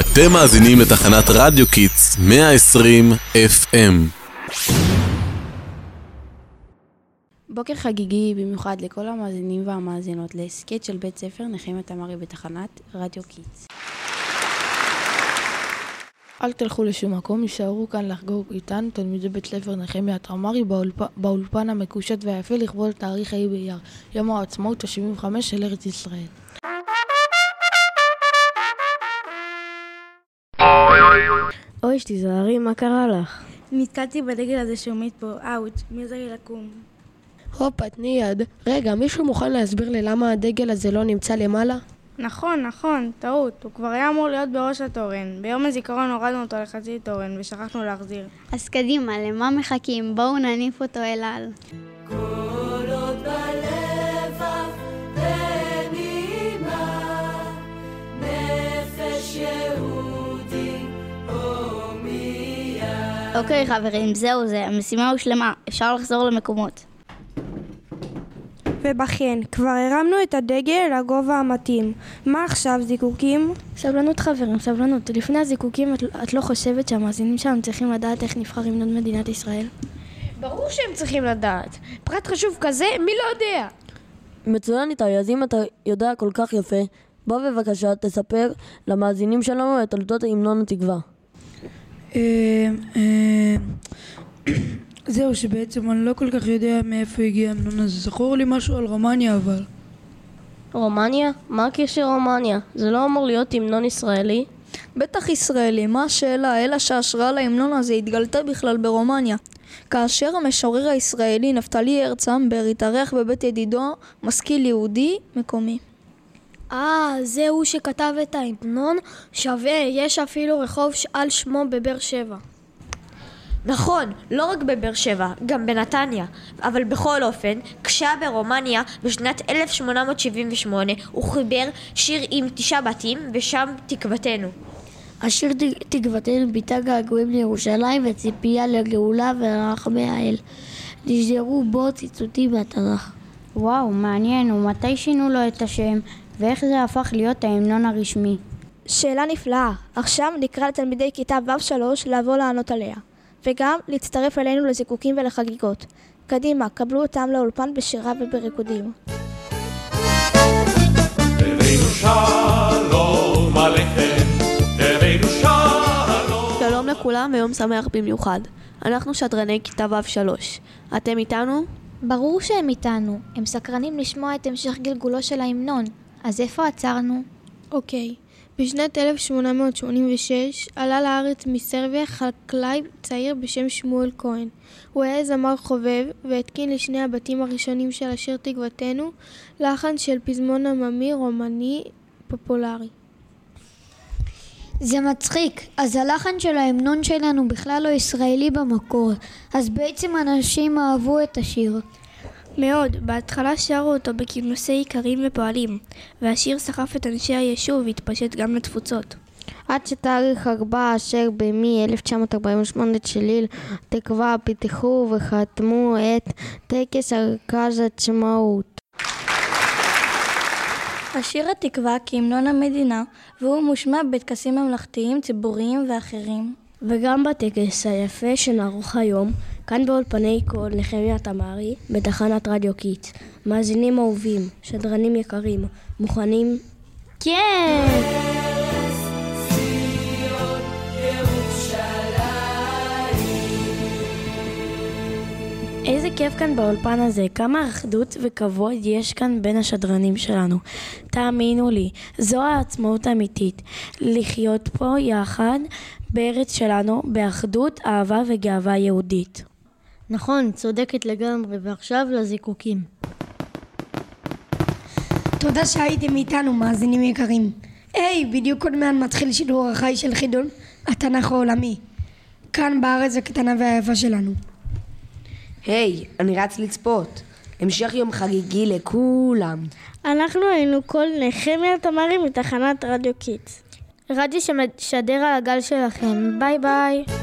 אתם מאזינים לתחנת רדיו Kids 120 FM. בוקר חגיגי במיוחד לכל המאזינים והמאזינות להסכת של בית ספר נחמיה תמרי בתחנת רדיו Kids. אל תלכו לשום מקום, יישארו כאן לחגוג איתנו תלמידי בית ספר נחמיה תמרי באולפ... באולפן המקושט והיפה לכבוד תאריך ה' באייר, יום העצמאות ה-75 של ארץ ישראל. אוי, שתיזהרי, מה קרה לך? נתקלתי בדגל הזה שעומד פה, אאוץ', מי עוזר לי לקום? הופה, תני יד. רגע, מישהו מוכן להסביר לי למה הדגל הזה לא נמצא למעלה? נכון, נכון, טעות. הוא כבר היה אמור להיות בראש התורן. ביום הזיכרון הורדנו אותו לחצי תורן ושכחנו להחזיר. אז קדימה, למה מחכים? בואו נניף אותו אל על. אוקיי חברים, זהו זה, המשימה הושלמה, אפשר לחזור למקומות. ובכן, כבר הרמנו את הדגל לגובה המתאים. מה עכשיו, זיקוקים? סבלנות חברים, סבלנות. לפני הזיקוקים את, את לא חושבת שהמאזינים שלנו צריכים לדעת איך נבחר המנון מדינת ישראל? ברור שהם צריכים לדעת. פרט חשוב כזה, מי לא יודע? מצוין איתי, אז אם אתה יודע כל כך יפה, בוא בבקשה תספר למאזינים שלנו את תולדות המנון התקווה. זהו, שבעצם אני לא כל כך יודע מאיפה הגיע המנון הזה. זכור לי משהו על רומניה אבל. רומניה? מה הקשר רומניה? זה לא אמור להיות המנון ישראלי? בטח ישראלי, מה השאלה? אלא שההשראה להמנון הזה התגלתה בכלל ברומניה. כאשר המשורר הישראלי נפתלי הרץ אמבר התארח בבית ידידו, משכיל יהודי מקומי. אה, זה הוא שכתב את ההמנון? שווה, יש אפילו רחוב על שמו בבאר שבע. נכון, לא רק בבאר שבע, גם בנתניה. אבל בכל אופן, כשהיה ברומניה בשנת 1878 הוא חיבר שיר עם תשעה בתים ושם תקוותנו. השיר תקוותנו ביטא געגועים לירושלים וציפייה לגאולה ולרחמי האל. נשדרו בו ציטוטים מהתנ"ך. וואו, מעניין, ומתי שינו לו את השם, ואיך זה הפך להיות ההמנון הרשמי? שאלה נפלאה. עכשיו נקרא לתלמידי כיתה ו'3 לבוא לענות עליה. וגם להצטרף אלינו לזיקוקים ולחגיגות. קדימה, קבלו אותם לאולפן בשירה ובריקודים. שלום לכולם ויום שמח במיוחד. אנחנו שדרני כיתה ו'3. אתם איתנו? ברור שהם איתנו. הם סקרנים לשמוע את המשך גלגולו של ההמנון. אז איפה עצרנו? אוקיי. בשנת 1886 עלה לארץ מסרביה חקלאי צעיר בשם שמואל כהן. הוא היה זמר חובב והתקין לשני הבתים הראשונים של השיר תקוותנו לחן של פזמון עממי רומני פופולרי. זה מצחיק, אז הלחן של ההמנון שלנו בכלל לא ישראלי במקור, אז בעצם אנשים אהבו את השיר. מאוד, בהתחלה שרו אותו בכינוסי איכרים ופועלים, והשיר סחף את אנשי היישוב והתפשט גם לתפוצות. עד שתאריך ארבע אשר במי 1948 צ'ליל תקווה פיתחו וחתמו את טקס ארכז עצמאות. השיר התקווה כהמנון המדינה, והוא מושמע בטקסים ממלכתיים, ציבוריים ואחרים. וגם בטקס היפה שנערוך היום, כאן באולפני קול נחמיה תמרי, בתחנת רדיו Kids. מאזינים אהובים, שדרנים יקרים, מוכנים? כן! איזה כיף כאן באולפן הזה, כמה אחדות וכבוד יש כאן בין השדרנים שלנו. תאמינו לי, זו העצמאות האמיתית. לחיות פה יחד בארץ שלנו באחדות, אהבה וגאווה יהודית. נכון, צודקת לגמרי, ועכשיו לזיקוקים. תודה שהייתם איתנו, מאזינים יקרים. היי, hey, בדיוק עוד מעט מתחיל שידור החי של חידון התנ"ך העולמי. כאן בארץ הקטנה והיפה שלנו. היי, hey, אני רץ לצפות. המשך יום חגיגי לכולם. אנחנו היינו קול נחמיה תמרי מתחנת רדיו Kids. רדיו שמשדר על הגל שלכם. ביי ביי.